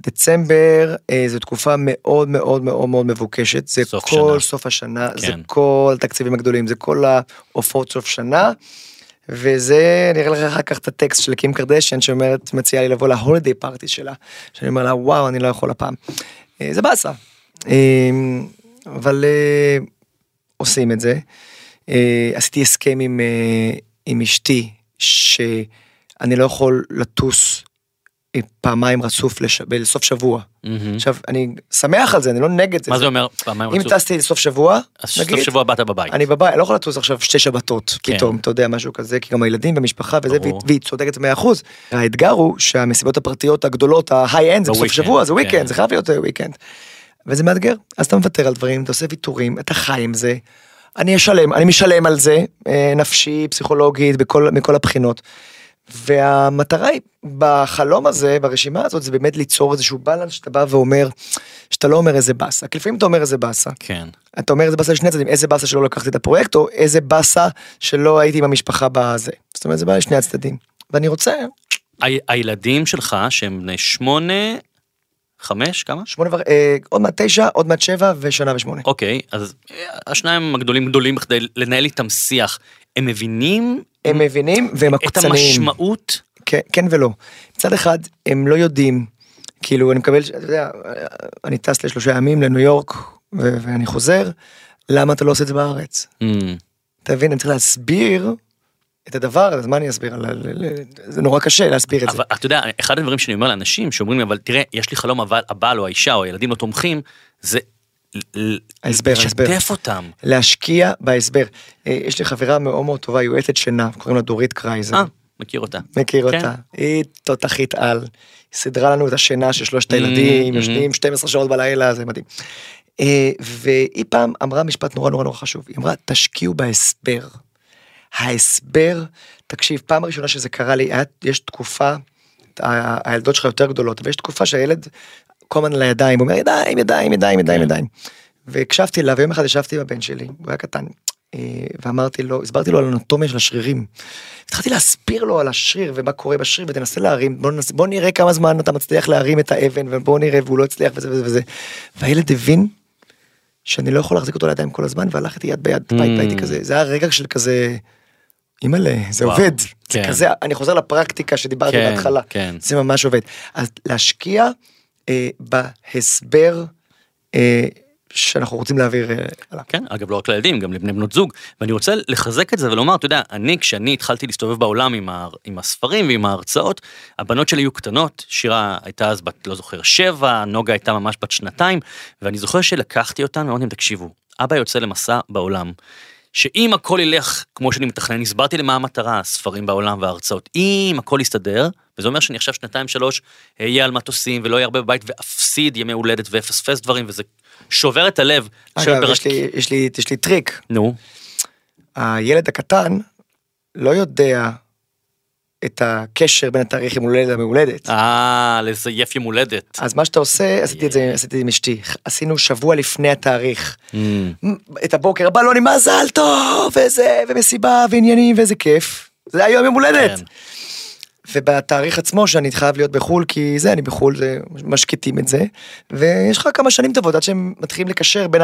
דצמבר אה, זו תקופה מאוד מאוד מאוד מאוד מבוקשת, זה סוף כל שנה. סוף השנה, זה כן. כל התקציבים הגדולים, זה כל העופות סוף שנה, וזה, אני אראה לך אחר כך את הטקסט של קים קרדשן שאומרת, מציעה לי לבוא להולידיי פארטי שלה, שאני אומר לה, וואו, אני לא יכול הפעם. אה, זה באסה, אה, אבל אה, עושים את זה. אה, עשיתי הסכם עם, אה, עם אשתי, שאני לא יכול לטוס פעמיים רצוף לש... בסוף שבוע. מהמם. עכשיו, אני שמח על זה, אני לא נגד זה. מה זה אומר? פעמיים אם רצוף? טסתי לסוף שבוע, אז סוף נגיד, שבוע באת בבית. אני בבית, אני לא יכול לטוס עכשיו שתי שבתות, כן. פתאום, אתה יודע, משהו כזה, כי גם הילדים ומשפחה וזה. והיא- והיא צודקת 100%. האתגר הוא שהמסיבות הפרטיות הגדולות, ה high-end, זה בסוף שבוע, זה כן. weekend, זה חייב להיות אה, weekend. וזה מאתגר, אז אתה מוותר על דברים, אתה עושה ויתורים, אתה חי עם זה. אני אשלם, אני משלם על זה, אה, נפשי, פסיכולוגית, בכל, מכל הבחינות. והמטרה היא בחלום הזה, ברשימה הזאת, זה באמת ליצור איזשהו בלנס שאתה בא ואומר, שאתה לא אומר איזה באסה, כי לפעמים אתה אומר איזה באסה. כן. אתה אומר איזה באסה לשני הצדדים, איזה באסה שלא לקחתי את הפרויקט, או איזה באסה שלא הייתי עם המשפחה בזה. זאת אומרת, זה בא לשני הצדדים. ואני רוצה, הילדים שלך, שהם בני שמונה, חמש, כמה? שמונה ור... אה, עוד מעט תשע, עוד מעט שבע ושנה ושמונה. אוקיי, אז אה, השניים הגדולים גדולים כדי לנהל איתם שיח. הם מבינים הם מבינים והם את עקצניים. המשמעות? כן, כן ולא. מצד אחד, הם לא יודעים, כאילו, אני מקבל, אתה יודע, אני טס לשלושה ימים לניו יורק, ו- ואני חוזר, למה אתה לא עושה את זה בארץ? אמ, אתה מבין, אני צריך להסביר את הדבר אז מה אני אסביר? זה נורא קשה להסביר את זה. אבל אתה יודע, אחד הדברים שאני אומר לאנשים שאומרים לי, אבל תראה, יש לי חלום, אבל הבעל או האישה או הילדים לא תומכים, זה ההסבר, ההסבר. לשתף אותם. להשקיע בהסבר. אה, יש לי חברה מאוד מאוד טובה, יועצת שינה, קוראים לה דורית קרייזר. אה, מכיר אותה. מכיר כן. אותה. היא תותחית על. היא סידרה לנו את השינה של שלושת Mm, הילדים. יושנים 12 שעות בלילה, זה מדהים. אה, והיא פעם אמרה משפט נורא נורא נורא חשוב, היא אמרה, תשקיעו בהסבר. ההסבר, תקשיב, פעם ראשונה שזה קרה לי, היה, יש תקופה, הילדות שלך יותר גדולות, אבל יש תקופה שהילד כל הזמן על הידיים, הוא אומר ידיים, ידיים, ידיים, ידיים, כן. ידיים. והקשבתי לה, ויום אחד ישבתי עם הבן שלי, הוא היה קטן, אה, ואמרתי לו, הסברתי לו על אנטומיה של השרירים. התחלתי להסביר לו על השריר ומה קורה בשריר ותנסה להרים, בוא, נס, בוא נראה כמה זמן אתה מצליח להרים את האבן ובוא נראה והוא לא הצליח וזה וזה וזה. והילד הבין שאני לא יכול להחזיק אותו לידיים כל הזמן והלך איתי יד ביד, Mm. הייתי כזה, זה היה רגע של כזה, אימא'לה, זה וואו, עובד, זה כן. כזה, אני חוזר לפרקטיקה שדיברתי כן, בהתחלה, כן. זה ממש עובד. אז להשקיע אה, בהסבר אה, שאנחנו רוצים להעביר אה, הלאה. כן, אגב, לא רק לילדים, גם לבני בנות זוג. ואני רוצה לחזק את זה ולומר, אתה יודע, אני, כשאני התחלתי להסתובב בעולם עם, ה, עם הספרים ועם ההרצאות, הבנות שלי היו קטנות, שירה הייתה אז בת, לא זוכר, שבע, נוגה הייתה ממש בת שנתיים, ואני זוכר שלקחתי אותן ואמרתי להם, תקשיבו, אבא יוצא למסע בעולם. שאם הכל ילך כמו שאני מתכנן, הסברתי למה המטרה, הספרים בעולם וההרצאות. אם הכל יסתדר, וזה אומר שאני עכשיו שנתיים שלוש אהיה על מטוסים ולא אהיה הרבה בבית ואפסיד ימי הולדת ואפספס דברים, וזה שובר את הלב. אגב, שברק- יש לי, יש, לי, יש לי טריק, נו, הילד הקטן לא יודע את הקשר בין התאריך יום הולדת למהולדת. אה, לזייף יום הולדת. אז מה שאתה עושה, עשיתי את זה, עשיתי עם אשתי, עשינו שבוע לפני התאריך. אמ, את הבוקר, הבלונים מזל טוב, וזה, ומסיבה, ועניינים, ואיזה כיף. זה היום יום הולדת. כן. ובתאריך עצמו שאני חייב להיות בחו"ל כי זה אני בחו"ל זה משקיטים את זה ויש לך כמה שנים טובות עד שהם מתחילים לקשר בין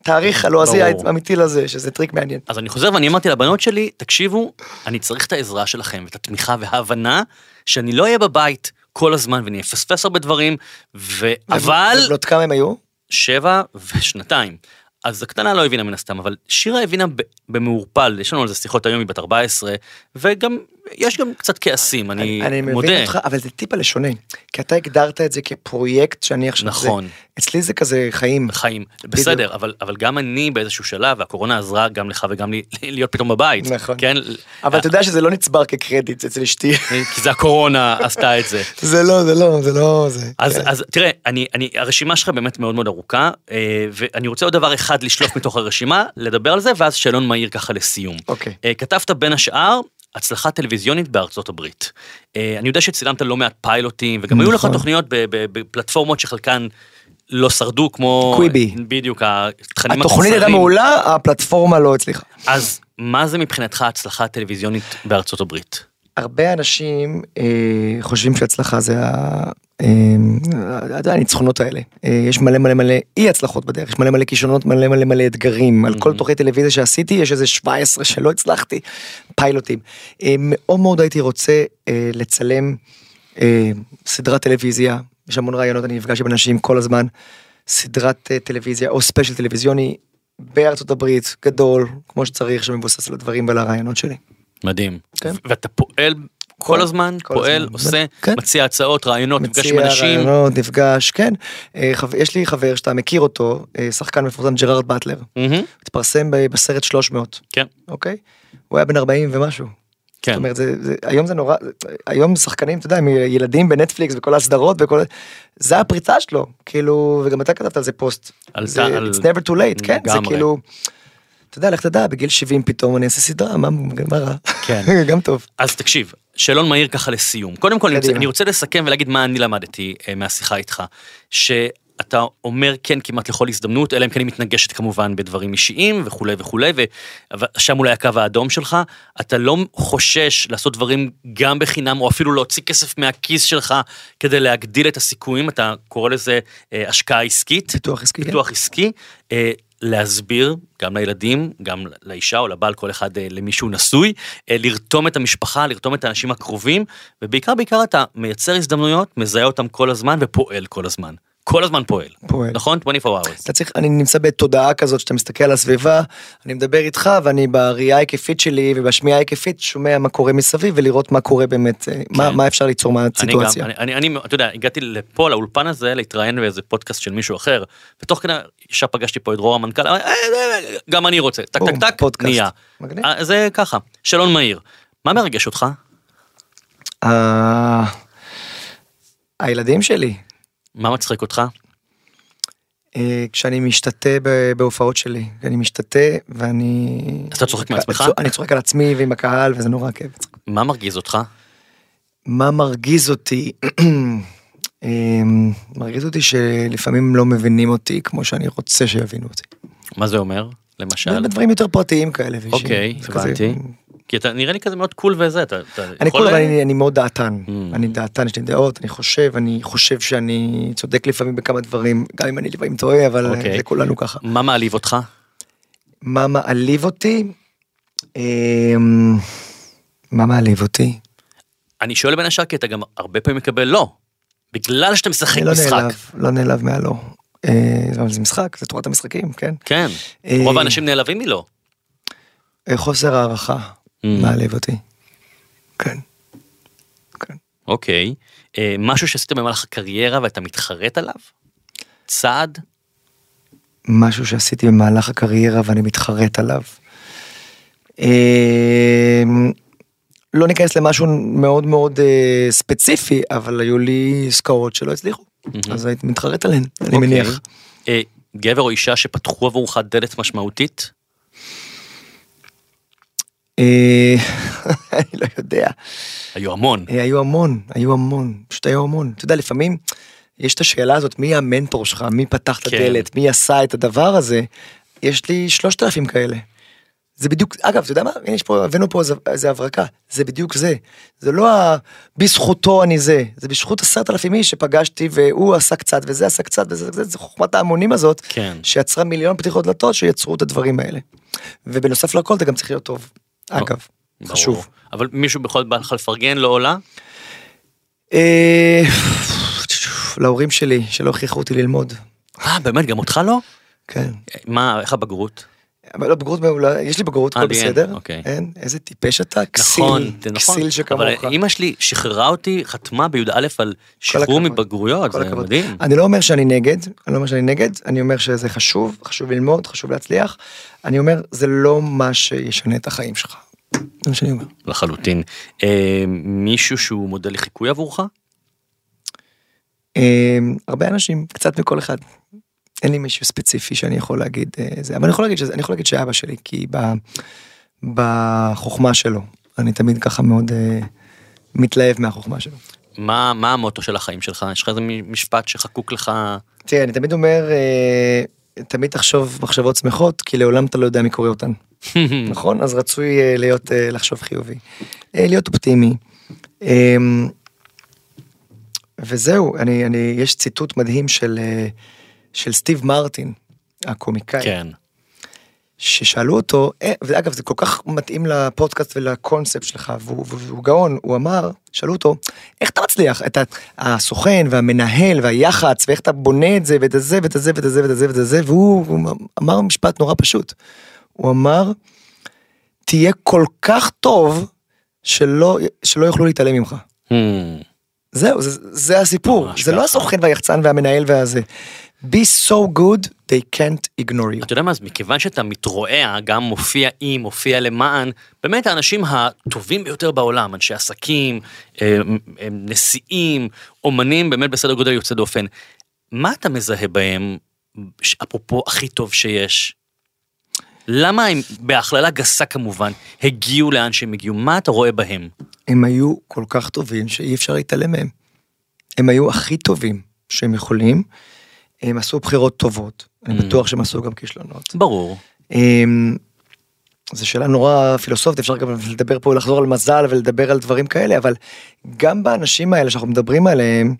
התאריך הלועזי. האמיתי לזה שזה טריק מעניין. אז אני חוזר ואני אמרתי לבנות שלי, תקשיבו, אני צריך את העזרה שלכם, את התמיכה וההבנה, שאני לא אהיה בבית כל הזמן ואני אפספס הרבה דברים, ו... אבל ובנות כמה הם היו? שבע ושנתיים. אז הקטנה לא הבינה מן הסתם, אבל שירה הבינה במעורפל, יש לנו על זה שיחות היום, היא בת 14, וגם, יש גם קצת כעסים, אני, אני מודה. מבין אותך, אבל זה טיפה לשונה. כי אתה הגדרת את זה כפרויקט שאני עכשיו... נכון. זה, אצלי זה כזה חיים. חיים, בסדר, אבל, אבל גם אני באיזשהו שלב, והקורונה עזרה גם לך וגם לי להיות פתאום בבית. נכון. כן? אבל אתה יודע שזה לא נצבר כקרדיט אצל אשתי. כי זה הקורונה עשתה את זה. זה לא, זה לא, זה לא, זה. אז, כן. אז תראה, אני, אני, הרשימה שלך באמת מאוד מאוד ארוכה, אה, ואני רוצה עוד דבר אחד לשלוף מתוך הרשימה, לדבר על זה, ואז שאלון מהיר ככה לסיום. אוקיי. אה, כתבת בין השאר, הצלחה טלוויזיונית בארצות הברית. אה, אני יודע שצילמת לא מעט פיילוטים, וגם היו לך נכון. תוכניות בפלטפורמות שחלקן לא שרדו, כמו... קוויבי. בדיוק, התכנים התוכנית הייתה מעולה, הפלטפורמה לא הצליחה. אז מה זה מבחינתך הצלחה טלוויזיונית בארצות הברית? הרבה אנשים אה, חושבים שהצלחה זה אה, הניצחונות האלה. אה, יש מלא מלא מלא אי הצלחות בדרך, יש מלא מלא כישלונות, מלא מלא מלא אתגרים. על כל תוכנית טלוויזיה שעשיתי יש איזה 17 שלא הצלחתי, פיילוטים. אה, מאוד מאוד הייתי רוצה לצלם סדרת טלוויזיה, יש המון רעיונות, אני נפגש עם אנשים כל הזמן. סדרת טלוויזיה או ספיישל טלוויזיוני בארצות הברית, גדול, כמו שצריך, שמבוסס על הדברים ועל הרעיונות שלי. מדהים. כן. ואתה פועל כל כל- הזמן, כל פועל, הזמן. עושה, כן. מציע הצעות, רעיונות, נפגש עם מציע אנשים. רעיונות, נפגש, כן. אה, יש לי חבר שאתה מכיר אותו, אה, שחקן מפורסם ג'רארד באטלר. מהמם, התפרסם בסרט 300, כן, אוקיי? הוא היה בן 40 ומשהו. כן. זאת אומרת, זה, זה, היום זה נורא, היום שחקנים, אתה יודע, הם ילדים בנטפליקס וכל הסדרות וכל... זה הפריצה שלו, כאילו, וגם אתה כתבת על זה פוסט. על זה, על- It's never too late, כן, זה. כאילו... אתה יודע, לך תדע, בגיל 70 פתאום אני אעשה סדרה, מה, מה רע? כן. גם טוב. אז תקשיב, שאלון מהיר ככה לסיום. קודם כל, אני רוצה, קדימה. אני רוצה לסכם ולהגיד מה אני למדתי אה, מהשיחה איתך. שאתה אומר כן כמעט לכל הזדמנות, אלא אם כן היא מתנגשת כמובן בדברים אישיים וכולי וכולי, ושם אולי הקו האדום שלך. אתה לא חושש לעשות דברים גם בחינם, או אפילו להוציא כסף מהכיס שלך כדי להגדיל את הסיכויים, אתה קורא לזה אה, השקעה עסקית. פיתוח עסקי. כן. פיתוח עסקי, אה, להסביר גם לילדים, גם לאישה או לבעל, כל אחד אה, למי שהוא נשוי, אה, לרתום את המשפחה, לרתום את האנשים הקרובים, ובעיקר בעיקר אתה מייצר הזדמנויות, מזהה אותם כל הזמן ופועל כל הזמן. כל הזמן פועל. פועל. נכון? 24 hours. אתה צריך, אני נמצא בתודעה כזאת שאתה מסתכל על הסביבה, אני מדבר איתך ואני בראייה ההיקפית שלי ובשמיעה ההיקפית שומע מה קורה מסביב ולראות מה קורה באמת, אה, מה, מה אפשר ליצור כן. אני מהסיטואציה. אני, אני, אני, אתה יודע, הגעתי לפה, לאולפן הזה, להתראיין באיזה פודקאסט של מישהו אחר, ותוך כדי, ישר פגשתי פה את דרור המנכ"ל, "אה, אה, גם אני רוצה, טק טק טק, פודקאסט. נהיה. מגניב. זה ככה, שאלון מהיר. מה מרגש אותך? הילדים שלי, מה מצחיק אותך? אה, כשאני משתתה בהופעות שלי, אני משתתה ואני... אז אתה צוחק מעצמך? אני צוחק על עצמי ועם הקהל וזה נורא כיף. מה מרגיז אותך? מה מרגיז אותי? אמ, מרגיז אותי שלפעמים לא מבינים אותי כמו שאני רוצה שיבינו אותי. מה זה אומר? למשל? בדברים יותר פרטיים כאלה. אוקיי, הבנתי. כי אתה נראה לי כזה מאוד קול וזה, אתה אתה אני יכול... קול, אבל אני, אני מאוד דעתן. Mm. אני דעתן, יש לי דעות, אני חושב, אני חושב שאני צודק לפעמים בכמה דברים, גם אם אני לפעמים טועה, אבל אה, אוקיי. זה כולנו ככה. מה מעליב אותך? מה מעליב אותי? אמ, מה מעליב אותי? אני שואל בין השאר כי אתה גם הרבה פעמים מקבל לא. בגלל שאתה משחק לא משחק. נעלב, לא נעלב מהלא. אה, זה משחק, זה תורת המשחקים, כן. כן. אה, רוב האנשים נעלבים מלא. חוסר הערכה. מעליב אותי. כן. כן. אוקיי. אה, משהו שעשית במהלך הקריירה ואתה מתחרט עליו? צעד? משהו שעשיתי במהלך הקריירה ואני מתחרט עליו. אה, לא ניכנס למשהו מאוד מאוד אה, ספציפי, אבל היו לי עסקאות שלא הצליחו, אז הייתי מתחרט עליהן, אני אוקיי. מניח. אה, גבר או אישה שפתחו עבורך דלת משמעותית? אה, אני לא יודע. היו המון. אה, היו המון, היו המון, פשוט היו המון. אתה יודע, לפעמים יש את השאלה הזאת, מי המנטור שלך, מי פתח את כן. הדלת, מי עשה את הדבר הזה, יש לי שלושת אלפים כאלה. זה בדיוק, אגב, אתה יודע מה, הנה יש פה, הבאנו פה איזה הברקה, זה בדיוק זה. זה לא ה... בזכותו אני זה, זה בזכות עשרת אלפים איש שפגשתי והוא עשה קצת וזה עשה קצת וזה, זה, זה חוכמת ההמונים הזאת, כן. שיצרה מיליון פתיחות דלתות שיצרו את הדברים האלה. ובנוסף לכל אתה גם צריך להיות טוב, אגב, ברור. חשוב. אבל מישהו בכל זאת בא לך לפרגן לא עולה? אה, להורים שלי, שלא הכריחו אותי ללמוד. אה, באמת, גם אותך לא? כן. מה, איך הבגרות? אבל לא, בגרות מעולה, יש לי בגרות, אה, הכל אין, בסדר. אוקיי. אין, איזה טיפש אתה, כסיל, נכון, נכון. כסיל שכמוך. אבל אימא שלי שחררה אותי, חתמה בי"א על שחרור. מבגרויות, זה הכבוד. מדהים. אני לא אומר שאני נגד, אני לא אומר שאני נגד, אני אומר שזה חשוב, חשוב ללמוד, חשוב להצליח. אני אומר, זה לא מה שישנה את החיים שלך. זה מה שאני אומר. לחלוטין. אה, מישהו שהוא מודל לחיקוי עבורך? אה, הרבה אנשים, קצת מכל אחד. אין לי מישהו ספציפי שאני יכול להגיד אה, זה, אבל אני יכול להגיד שזה, אני יכול להגיד שאבא שלי, כי ב, בחוכמה שלו, אני תמיד ככה מאוד אה, מתלהב מהחוכמה שלו. מה, מה המוטו של החיים שלך? יש לך איזה משפט שחקוק לך? תראה, אני תמיד אומר, אה, תמיד תחשוב מחשבות שמחות, כי לעולם אתה לא יודע מי קורא אותן. נכון? אז רצוי אה, להיות, אה, לחשוב חיובי. אה, להיות אופטימי. אה, וזהו, אני, אני, יש ציטוט מדהים של, אה, של סטיב מרטין, הקומיקאי, כן. ששאלו אותו, אה, ואגב זה כל כך מתאים לפודקאסט ולקונספט שלך, והוא, והוא גאון, הוא אמר, שאלו אותו, איך אתה מצליח, את ה- הסוכן והמנהל והיח"צ, ואיך אתה בונה את זה ואת הזה ואת הזה ואת הזה ואת הזה ואת הזה, והוא הוא אמר משפט נורא פשוט, הוא אמר, תהיה כל כך טוב שלא, שלא יוכלו להתעלם ממך. Hmm. זהו, זה, זה הסיפור, זה לא ככה. הסוכן והיחצן והמנהל והזה. Be so good they can't ignore you. אתה יודע מה, אז מכיוון שאתה מתרועע, גם מופיע עם, מופיע למען, באמת האנשים הטובים ביותר בעולם, אנשי עסקים, אה, נשיאים, אומנים, באמת בסדר גודל יוצא דופן. מה אתה מזהה בהם, אפרופו הכי טוב שיש? למה הם, בהכללה גסה כמובן, הגיעו לאן שהם הגיעו? מה אתה רואה בהם? הם היו כל כך טובים שאי אפשר להתעלם מהם. הם היו הכי טובים שהם יכולים, הם עשו בחירות טובות, אני Mm. בטוח שהם עשו גם כישלונות. ברור. אמ, זו שאלה נורא פילוסופית, אפשר גם לדבר פה, לחזור על מזל ולדבר על דברים כאלה, אבל גם באנשים האלה שאנחנו מדברים עליהם,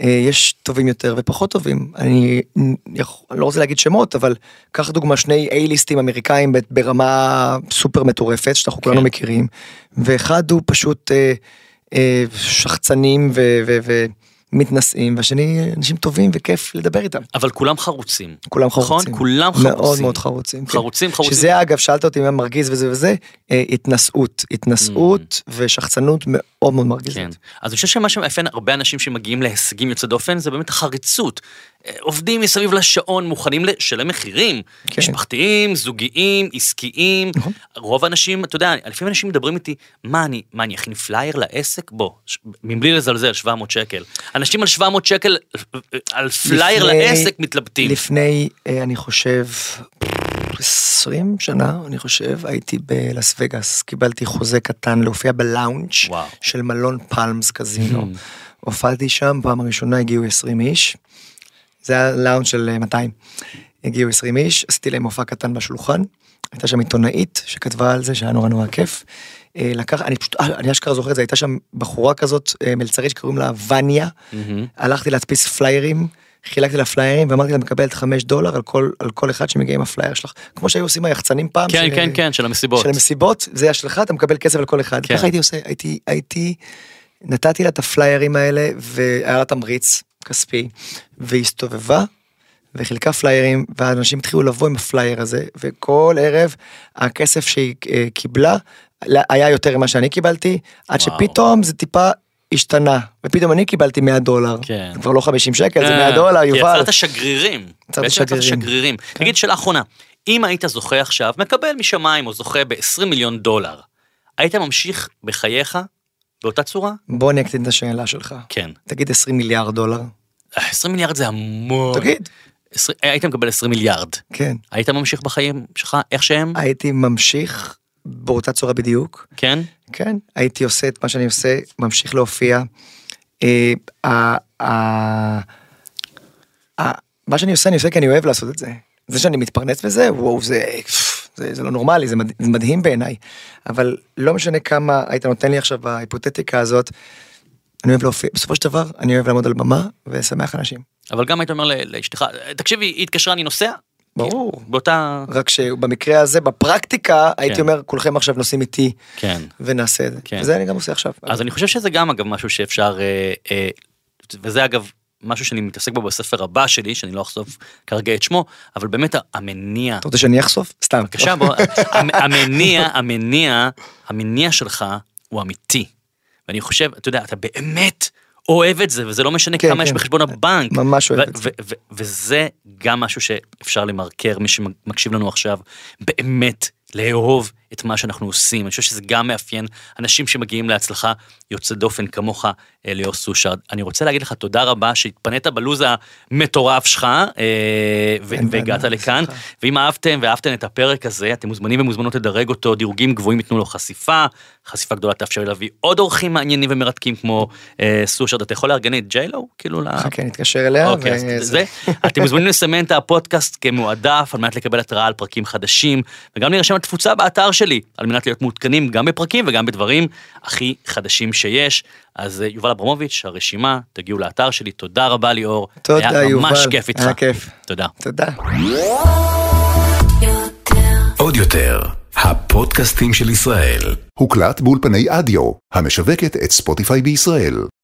אה, יש טובים יותר ופחות טובים. אני, אני לא רוצה להגיד שמות, אבל קח דוגמה שני A-ליסטים אמריקאים ברמה סופר מטורפת, שאנחנו כולנו כן. מכירים, ואחד הוא פשוט אה, אה, שחצנים ו- ו- ומתנשאים, והשני אנשים טובים וכיף לדבר איתם. אבל כולם חרוצים. כולם נכון? חרוצים. כולם חרוצים. מאוד מאוד חרוצים. כן. חרוצים, חרוצים. שזה אגב, שאלת אותי מה מרגיז וזה וזה, אה, התנשאות. התנשאות ושחצנות מאוד מאוד מרגיזות. כן. אז אני חושב שמה שמאפיין הרבה אנשים שמגיעים להישגים יוצא דופן זה באמת החריצות. עובדים מסביב לשעון, מוכנים לשלם מחירים. כן. משפחתיים, זוגיים, עסקיים. נכון. רוב האנשים, אתה יודע, לפעמים אנשים מדברים איתי, מה אני, מה אני אכין פלייר לעסק? בוא, ש- מבלי לזלזל, 700 שקל. אנשים על 700 שקל, על פלייר לפני- לעסק מתלבטים. לפני, אה, אני חושב, 20 שנה, אני חושב, הייתי בלאס וגאס, קיבלתי חוזה קטן להופיע בלאונג' וואו. של מלון פלמס קזינו. Hmm. הופעתי שם, פעם הראשונה הגיעו 20 איש. זה היה לאונג' של אה, 200. הגיעו 20 איש, עשיתי להם מופע קטן בשולחן. הייתה שם עיתונאית שכתבה על זה שהיה נורא נורא כיף. אה, לקח, אני פשוט, אה, אני אשכרה זוכר את זה, הייתה שם בחורה כזאת, אה, מלצרית שקוראים לה וניה. מהמם. הלכתי להדפיס פליירים, חילקתי לה פליירים ואמרתי לה מקבלת 5 דולר על כל, על כל אחד שמגיע עם הפלייר שלך. כמו שהיו עושים היחצנים פעם. כן, ש- כן, כן, של המסיבות. של המסיבות, זה היה שלך, אתה מקבל כסף על כל אחד. כן. ככה הייתי עושה, הייתי, הייתי, נתתי לה את הפליירים האלה והיה לה תמריץ כספי, והיא הסתובבה וחילקה פליירים ואנשים התחילו לבוא עם הפלייר הזה וכל ערב הכסף שהיא אה, קיבלה היה יותר ממה שאני קיבלתי עד וואו. שפתאום זה טיפה השתנה ופתאום אני קיבלתי 100 דולר כן. זה כבר לא 50 שקל זה אה, 100 דולר כי יובל. יצרת שגרירים. יצרת שגרירים. שגרירים. תגיד, שאלה אחרונה, אם היית זוכה עכשיו, מקבל משמיים או זוכה ב-20 מיליון דולר, היית ממשיך בחייך באותה צורה? בוא אני אקטין את השאלה שלך כן. תגיד 20 מיליארד דולר 20 מיליארד זה המון. תגיד 20 היית מקבל 20 מיליארד. כן היית ממשיך בחיים שלך איך שהם? הייתי ממשיך באותה צורה בדיוק, כן? כן, הייתי עושה את מה שאני עושה, ממשיך להופיע. אה, ה- ה- ה- מה שאני עושה, אני עושה כי אני אוהב לעשות את זה. זה שאני מתפרנס בזה, וואו, זה, זה, זה לא נורמלי, זה, מד, זה מדהים בעיניי. אבל לא משנה כמה היית נותן לי עכשיו בהיפותטיקה הזאת, אני אוהב להופיע, בסופו של דבר, אני אוהב לעמוד על במה ולשמח אנשים. אבל גם היית אומר לאשתך, תקשיבי, היא התקשרה, אני נוסע? ברור. באותה... רק שבמקרה הזה, בפרקטיקה, הייתי כן. אומר, כולכם עכשיו נוסעים איתי כן. ונעשה את זה. כן. וזה אני גם עושה עכשיו. אז אני חושב שזה גם אגב משהו שאפשר, אה, אה, וזה אגב משהו שאני מתעסק בו בספר הבא שלי, שאני לא אחשוף כרגע את שמו, אבל באמת המניע, אתה רוצה שאני אחשוף? סתם. בבקשה בוא, המ- המניע, המניע, המניע שלך הוא אמיתי. ואני חושב, אתה יודע, אתה באמת אוהב את זה, וזה לא משנה כן, כמה יש כן. בחשבון הבנק. ממש אוהב את זה. וזה גם משהו שאפשר למרקר, מי שמקשיב לנו עכשיו, באמת לאהוב את מה שאנחנו עושים. אני חושב שזה גם מאפיין אנשים שמגיעים להצלחה יוצא דופן כמוך, אה, ליאור סושרד. אני רוצה להגיד לך תודה רבה שהתפנית בלוז המטורף שלך, אה, והגעת לכאן. ואם אהבתם ואהבתם את הפרק הזה, אתם מוזמנים ומוזמנות לדרג אותו, דירוגים גבוהים ייתנו לו חשיפה, חשיפה גדולה תאפשר להביא עוד אורחים מעניינים ומרתקים כמו אה, סושרד. אתה יכול לארגן את ג'יילו? כאילו, ל- חכה, נתקשר אליה. אוקיי. אתם מוזמנים לסמן את הפודקאסט כמועדף על מנת לקבל התראה על פרקים חדשים, וגם להירשם לתפוצה באתר שלי, על מנת להיות מעודכנים גם בפרקים וגם בדברים הכי חדשים שיש. אז אה, יובל אברמוביץ', הרשימה, תגיעו לאתר שלי, תודה רבה ליאור. תודה, היה ממש יובל. כיף איתך. היה כיף. תודה. תודה. עוד יותר, הפודקאסטים של ישראל. הוקלט באולפני אדיו, המשווקת את ספוטיפיי בישראל.